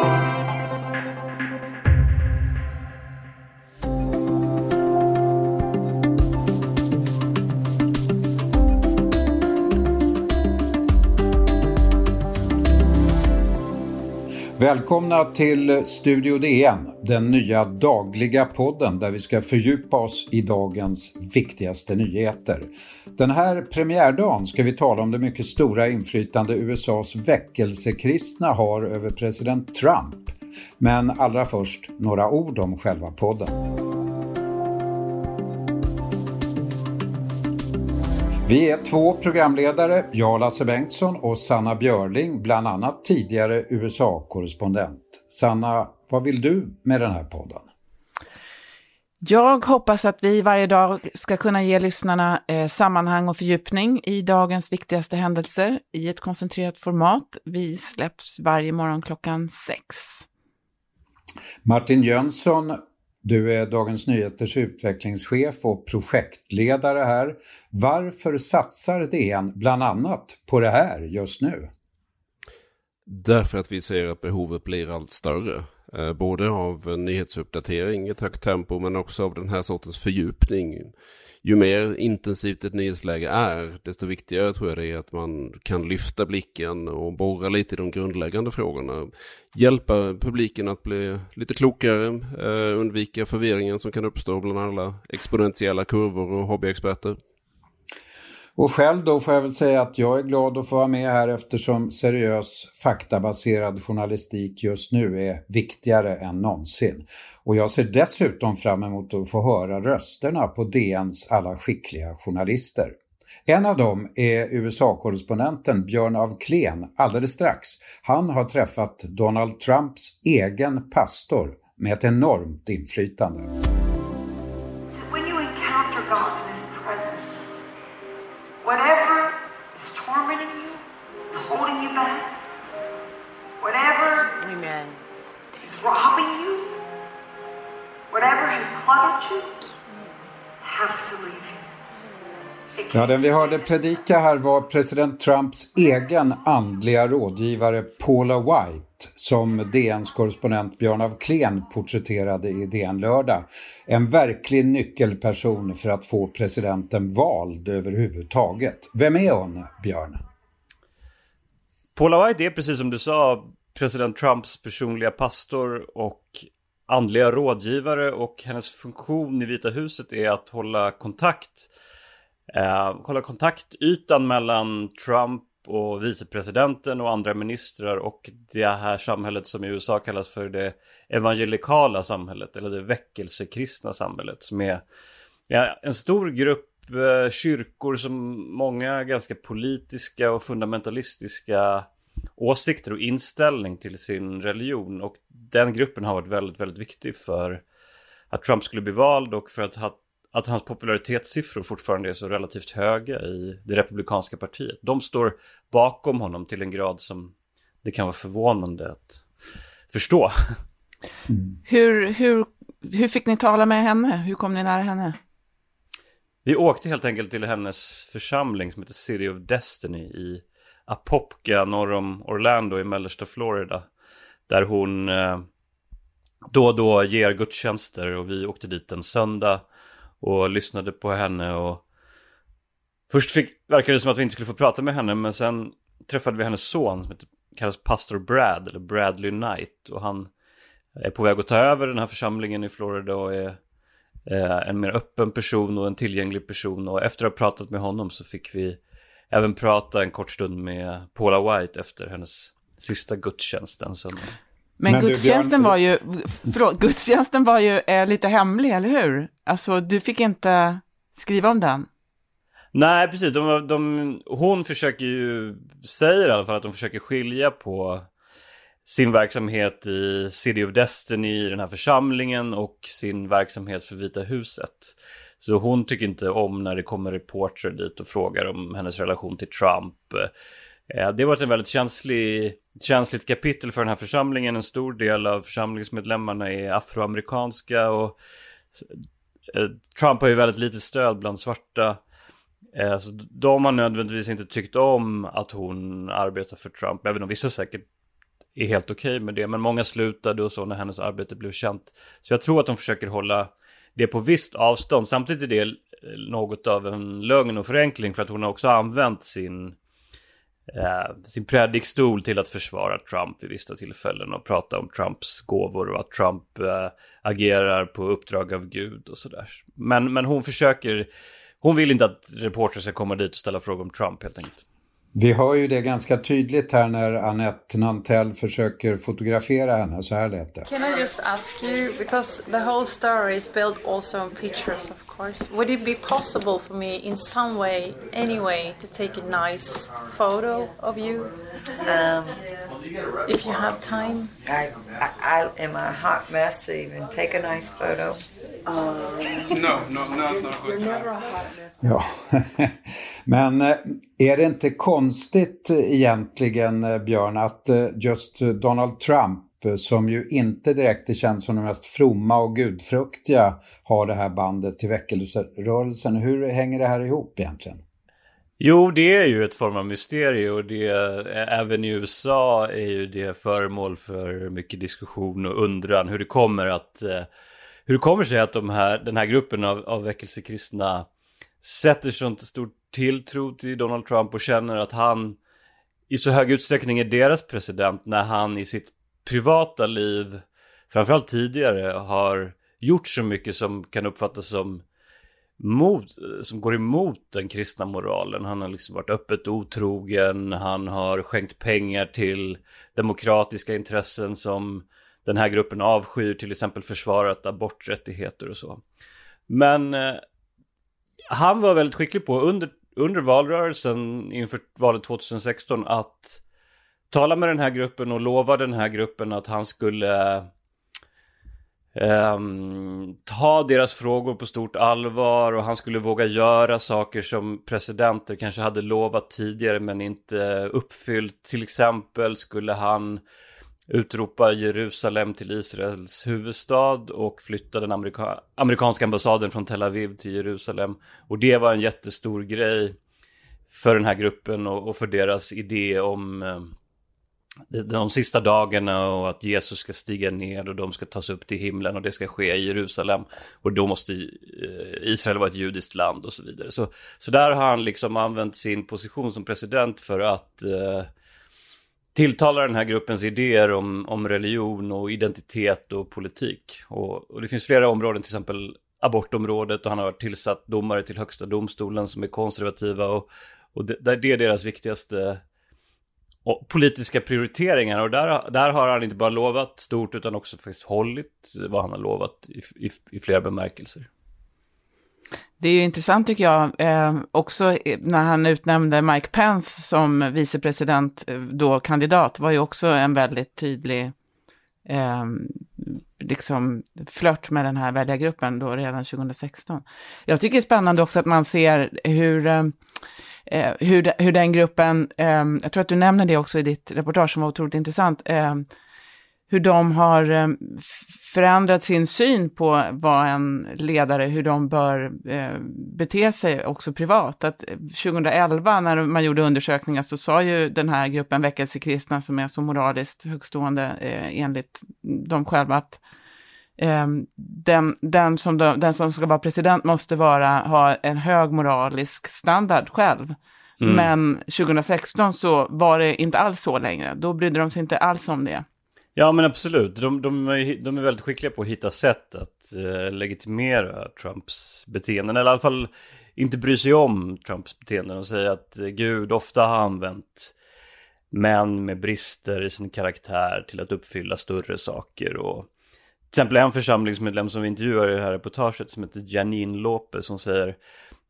thank you. Välkomna till Studio DN, den nya dagliga podden där vi ska fördjupa oss i dagens viktigaste nyheter. Den här premiärdagen ska vi tala om det mycket stora inflytande USAs väckelsekristna har över president Trump. Men allra först några ord om själva podden. Vi är två programledare, jag Lasse Bengtsson och Sanna Björling, bland annat tidigare USA-korrespondent. Sanna, vad vill du med den här podden? Jag hoppas att vi varje dag ska kunna ge lyssnarna eh, sammanhang och fördjupning i dagens viktigaste händelser i ett koncentrerat format. Vi släpps varje morgon klockan sex. Martin Jönsson, du är Dagens Nyheters utvecklingschef och projektledare här. Varför satsar DN bland annat på det här just nu? Därför att vi ser att behovet blir allt större. Eh, både av nyhetsuppdatering i ett högt tempo men också av den här sortens fördjupning. Ju mer intensivt ett nyhetsläge är, desto viktigare tror jag det är att man kan lyfta blicken och borra lite i de grundläggande frågorna. Hjälpa publiken att bli lite klokare, eh, undvika förvirringen som kan uppstå bland alla exponentiella kurvor och hobbyexperter. Och själv då får jag väl säga att jag är glad att få vara med här eftersom seriös faktabaserad journalistik just nu är viktigare än någonsin. Och jag ser dessutom fram emot att få höra rösterna på DNs alla skickliga journalister. En av dem är USA-korrespondenten Björn av Klen alldeles strax. Han har träffat Donald Trumps egen pastor med ett enormt inflytande. Whatever is tormenting you and holding you back, whatever Amen. is robbing you, whatever has cluttered you, has to leave you. Ja, den vi hörde predika här var president Trumps egen andliga rådgivare Paula White som DNs korrespondent Björn af Klen porträtterade i DN lördag. En verklig nyckelperson för att få presidenten vald överhuvudtaget. Vem är hon, Björn? Paula White är precis som du sa president Trumps personliga pastor och andliga rådgivare och hennes funktion i Vita huset är att hålla kontakt eh, hålla kontaktytan mellan Trump och vicepresidenten och andra ministrar och det här samhället som i USA kallas för det evangelikala samhället eller det väckelsekristna samhället som är ja, en stor grupp eh, kyrkor som många ganska politiska och fundamentalistiska åsikter och inställning till sin religion. Och den gruppen har varit väldigt, väldigt viktig för att Trump skulle bli vald och för att ha att hans popularitetssiffror fortfarande är så relativt höga i det republikanska partiet. De står bakom honom till en grad som det kan vara förvånande att förstå. Mm. Hur, hur, hur fick ni tala med henne? Hur kom ni nära henne? Vi åkte helt enkelt till hennes församling som heter City of Destiny i Apopka norr om Orlando i mellersta Florida. Där hon eh, då och då ger gudstjänster och vi åkte dit en söndag och lyssnade på henne och Först fick, verkade det som att vi inte skulle få prata med henne men sen träffade vi hennes son som kallas Pastor Brad eller Bradley Knight och han är på väg att ta över den här församlingen i Florida och är eh, en mer öppen person och en tillgänglig person och efter att ha pratat med honom så fick vi även prata en kort stund med Paula White efter hennes sista gudstjänst den söndagen. Men, Men gudstjänsten var ju, förlåt, gudstjänsten var ju eh, lite hemlig, eller hur? Alltså, du fick inte skriva om den. Nej, precis. De, de, hon försöker ju, säger i alla fall att de försöker skilja på sin verksamhet i City of Destiny, i den här församlingen och sin verksamhet för Vita huset. Så hon tycker inte om när det kommer reportrar dit och frågar om hennes relation till Trump. Eh, det har varit en väldigt känslig, känsligt kapitel för den här församlingen. En stor del av församlingsmedlemmarna är afroamerikanska och eh, Trump har ju väldigt lite stöd bland svarta. Eh, så de har nödvändigtvis inte tyckt om att hon arbetar för Trump, även om vissa säkert är helt okej okay med det. Men många slutade och så när hennes arbete blev känt. Så jag tror att de försöker hålla det på visst avstånd. Samtidigt är det något av en lögn och förenkling för att hon har också använt sin, eh, sin predikstol till att försvara Trump vid vissa tillfällen och prata om Trumps gåvor och att Trump eh, agerar på uppdrag av Gud och sådär. Men, men hon försöker, hon vill inte att reportrar ska komma dit och ställa frågor om Trump helt enkelt. Vi hör ju det ganska tydligt här när Annette Nantell försöker fotografera henne. Så här lät det. Can I just ask you, because the whole story is built also on pictures of course. Would it be possible for me in some way, anyway, to take a nice photo of you? Um, if you have time? I, I, I am a hot mess to even take a nice photo. Um, no, no, no, it's not a good time. Ja, men eh, är det inte konstigt eh, egentligen, eh, Björn, att just Donald Trump, som ju inte direkt är känd som den mest fromma och gudfruktiga, har det här bandet till väckelserörelsen. Hur hänger det här ihop egentligen? Jo, det är ju ett form av mysterium och det, även i USA är ju det föremål för mycket diskussion och undran hur det kommer att hur det kommer sig att de här, den här gruppen av, av väckelsekristna sätter sånt stort tilltro till Donald Trump och känner att han i så hög utsträckning är deras president när han i sitt privata liv, framförallt tidigare, har gjort så mycket som kan uppfattas som mot, som går emot den kristna moralen. Han har liksom varit öppet otrogen, han har skänkt pengar till demokratiska intressen som den här gruppen avskyr, till exempel försvarat aborträttigheter och så. Men eh, han var väldigt skicklig på under, under valrörelsen inför valet 2016 att tala med den här gruppen och lova den här gruppen att han skulle Um, ta deras frågor på stort allvar och han skulle våga göra saker som presidenter kanske hade lovat tidigare men inte uppfyllt. Till exempel skulle han utropa Jerusalem till Israels huvudstad och flytta den amerika amerikanska ambassaden från Tel Aviv till Jerusalem. Och det var en jättestor grej för den här gruppen och, och för deras idé om eh, de, de sista dagarna och att Jesus ska stiga ner och de ska tas upp till himlen och det ska ske i Jerusalem. Och då måste eh, Israel vara ett judiskt land och så vidare. Så, så där har han liksom använt sin position som president för att eh, tilltalar den här gruppens idéer om, om religion och identitet och politik. Och, och, det finns flera områden, till exempel abortområdet och han har tillsatt domare till högsta domstolen som är konservativa och, och det, det är deras viktigaste politiska prioriteringar och där, där har han inte bara lovat stort utan också faktiskt hållit vad han har lovat i, i, i flera bemärkelser. Det är ju intressant tycker jag, eh, också eh, när han utnämnde Mike Pence som vicepresident, eh, då kandidat, var ju också en väldigt tydlig eh, liksom flört med den här väljargruppen då redan 2016. Jag tycker det är spännande också att man ser hur eh, eh, hur, de, hur den gruppen, eh, jag tror att du nämner det också i ditt reportage som var otroligt intressant, eh, hur de har eh, förändrat sin syn på vad en ledare, hur de bör eh, bete sig också privat. Att 2011 när man gjorde undersökningar så sa ju den här gruppen väckelsekristna som är så moraliskt högstående eh, enligt dem själva att den, den, som de, den som ska vara president måste vara, ha en hög moralisk standard själv. Mm. Men 2016 så var det inte alls så längre. Då brydde de sig inte alls om det. Ja men absolut, de, de, är, de är väldigt skickliga på att hitta sätt att eh, legitimera Trumps beteenden. Eller i alla fall inte bry sig om Trumps beteenden och säga att eh, Gud ofta har använt män med brister i sin karaktär till att uppfylla större saker. Och till exempel en församlingsmedlem som vi intervjuar i det här reportaget som heter Janine Lopez som säger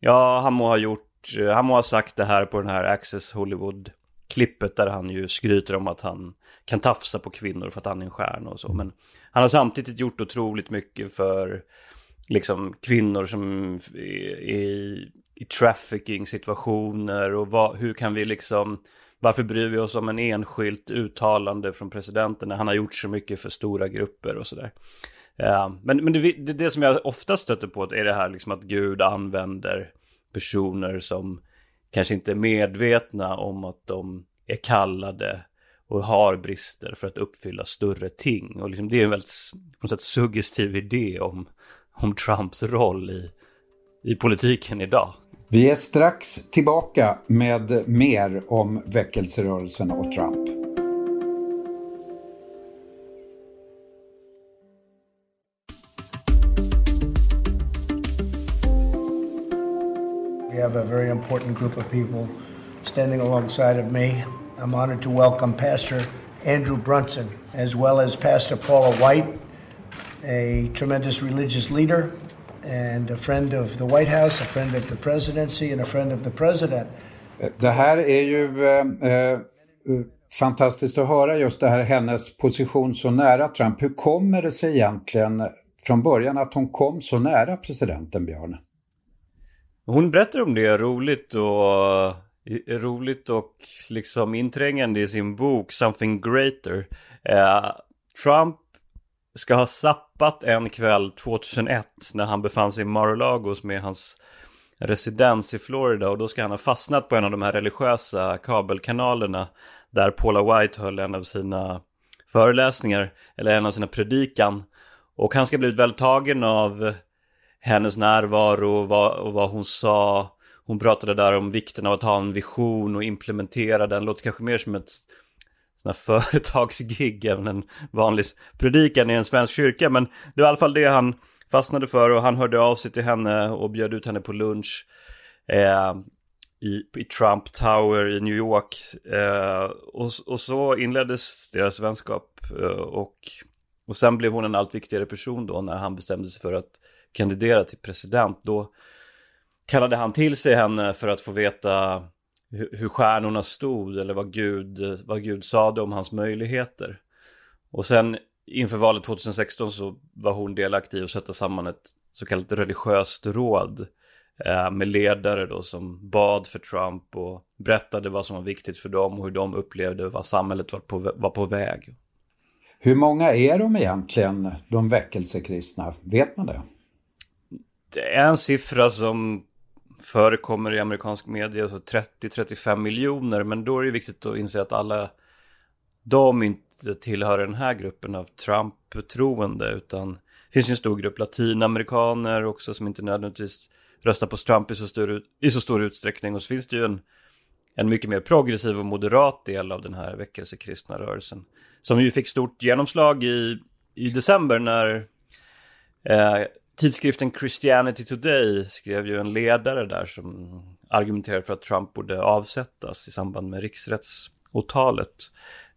Ja, han må ha gjort, eh, han må ha sagt det här på den här Access Hollywood klippet där han ju skryter om att han kan tafsa på kvinnor för att han är en stjärna och så. Men han har samtidigt gjort otroligt mycket för liksom kvinnor som är i, i trafficking situationer och vad, hur kan vi liksom varför bryr vi oss om en enskilt uttalande från presidenten när han har gjort så mycket för stora grupper och sådär. Ja, men men det, det, det som jag ofta stöter på är det här liksom att Gud använder personer som kanske inte är medvetna om att de är kallade och har brister för att uppfylla större ting. Och liksom det är en väldigt på något sätt, suggestiv idé om, om Trumps roll i, i politiken idag. Vi är strax tillbaka med mer om väckelserörelsen och Trump. We have a very important group of people standing alongside of me. I'm honored to welcome Pastor Andrew Brunson, as well as Pastor Paula White, a tremendous religious leader and a friend of the White House, a friend of the presidency, and a friend of the president. Det här är ju eh, eh, fantastiskt att höra just det här hennes position så nära Trump. Hur kommer det sig egentligen från början att hon kom så nära presidenten, Björn? Hon berättar om det roligt och roligt och liksom inträngande i sin bok Something Greater. Eh, Trump ska ha sappat en kväll 2001 när han befann sig i Mar-a-Lago som är hans residens i Florida och då ska han ha fastnat på en av de här religiösa kabelkanalerna där Paula White höll en av sina föreläsningar eller en av sina predikan och han ska blivit väldigt tagen av hennes närvaro och vad, och vad hon sa hon pratade där om vikten av att ha en vision och implementera den. Låter kanske mer som ett sån företagsgig än en vanlig predikan i en svensk kyrka. Men det var i alla fall det han fastnade för och han hörde av sig till henne och bjöd ut henne på lunch. Eh, i, i, Trump Tower i New York. Eh, och, och, så inleddes deras vänskap. Eh, och, och sen blev hon en allt viktigare person då när han bestämde sig för att kandidera till president. Då kallade han till sig henne för att få veta hur stjärnorna stod eller vad Gud, vad Gud sade om hans möjligheter. Och sen inför valet 2016 så var hon delaktig i att sätta samman ett så kallat religiöst råd eh, med ledare då som bad för Trump och berättade vad som var viktigt för dem och hur de upplevde vad samhället var på, var på väg. Hur många är de egentligen, de väckelsekristna? Vet man det? Det är en siffra som förekommer i amerikansk media, så 30-35 miljoner. Men då är det viktigt att inse att alla de inte tillhör den här gruppen av Trump-troende, utan det finns en stor grupp latinamerikaner också som inte nödvändigtvis röstar på Trump i så, stor, i så stor utsträckning. Och så finns det ju en, en mycket mer progressiv och moderat del av den här väckelsekristna rörelsen. Som ju fick stort genomslag i, i december när eh, Tidskriften Christianity Today skrev ju en ledare där som argumenterade för att Trump borde avsättas i samband med riksrättsåtalet.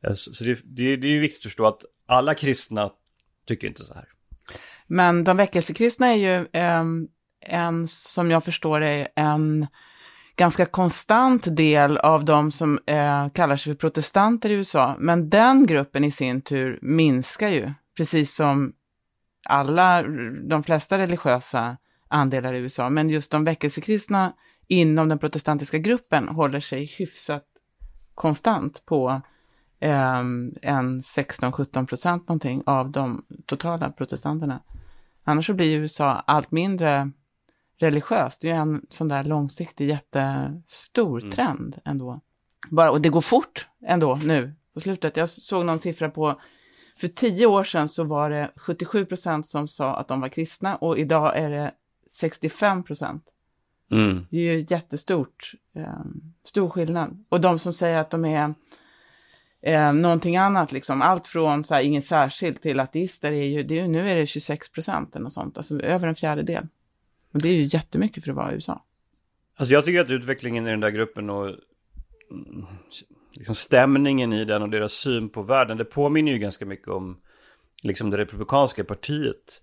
Eh, så det, det, det är ju viktigt att förstå att alla kristna tycker inte så här. Men de väckelsekristna är ju eh, en, som jag förstår det, en ganska konstant del av de som eh, kallar sig för protestanter i USA. Men den gruppen i sin tur minskar ju, precis som alla, de flesta religiösa andelar i USA, men just de väckelsekristna inom den protestantiska gruppen håller sig hyfsat konstant på eh, en 16-17 procent någonting av de totala protestanterna. Annars så blir USA allt mindre religiöst. Det är en sån där långsiktig jättestor mm. trend ändå. Bara, och det går fort ändå nu på slutet. Jag såg någon siffra på för tio år sedan så var det 77 procent som sa att de var kristna och idag är det 65 procent. Mm. Det är ju jättestort, eh, stor skillnad. Och de som säger att de är eh, någonting annat, liksom, allt från så här, inget särskilt till ateister, är ju, det är nu är det 26 procent eller något sånt, alltså över en fjärdedel. Och det är ju jättemycket för att vara i USA. Alltså jag tycker att utvecklingen i den där gruppen och mm, liksom stämningen i den och deras syn på världen, det påminner ju ganska mycket om liksom det republikanska partiet.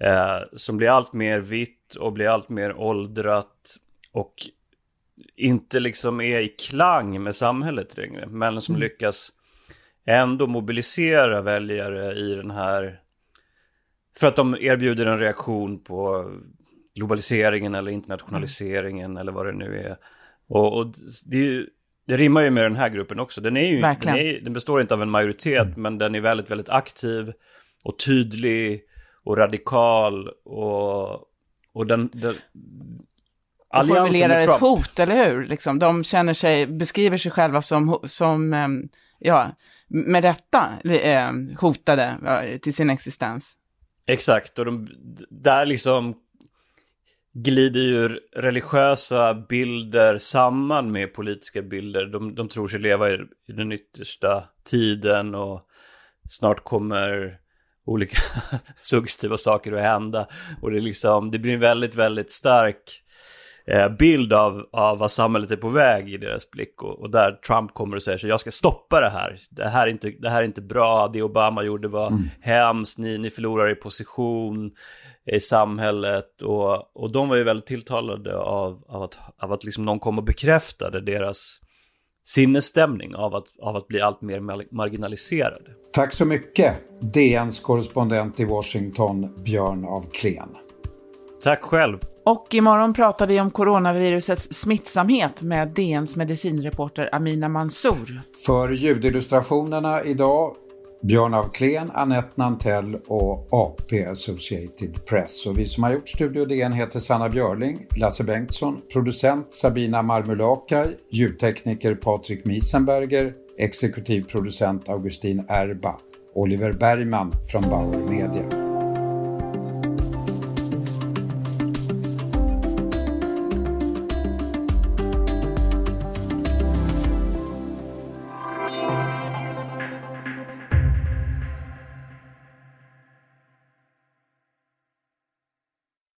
Eh, som blir allt mer vitt och blir allt mer åldrat och inte liksom är i klang med samhället längre. Men som mm. lyckas ändå mobilisera väljare i den här... För att de erbjuder en reaktion på globaliseringen eller internationaliseringen mm. eller vad det nu är. Och, och det är ju det rimmar ju med den här gruppen också. Den, är ju, den, är, den består inte av en majoritet, mm. men den är väldigt, väldigt aktiv och tydlig och radikal och, och den... den och formulerar ett hot, eller hur? Liksom, de känner sig, beskriver sig själva som, som ja, med rätta eh, hotade till sin existens. Exakt, och de, där liksom glider ju religiösa bilder samman med politiska bilder. De, de tror sig leva i, i den yttersta tiden och snart kommer olika suggestiva saker att hända. Och det, är liksom, det blir en väldigt, väldigt stark bild av, av vad samhället är på väg i deras blick. Och, och, där Trump kommer och säger så jag ska stoppa det här. Det här är inte, det här är inte bra, det Obama gjorde var mm. hemskt, ni, ni förlorar i position i samhället. Och, och de var ju väldigt tilltalade av, av att, av att liksom någon kom och bekräftade deras sinnesstämning av att, av att bli allt mer marginaliserade. Tack så mycket, DNs korrespondent i Washington, Björn av Klen. Tack själv. Och imorgon pratar vi om coronavirusets smittsamhet med DNs medicinreporter Amina Mansour. För ljudillustrationerna idag Björn af Kleen, Annette Nantell och AP Associated Press. Och vi som har gjort Studio DN heter Sanna Björling, Lasse Bengtsson, producent Sabina Marmulakai, ljudtekniker Patrik Miesenberger, exekutiv producent Augustin Erba, Oliver Bergman från Bauer Media.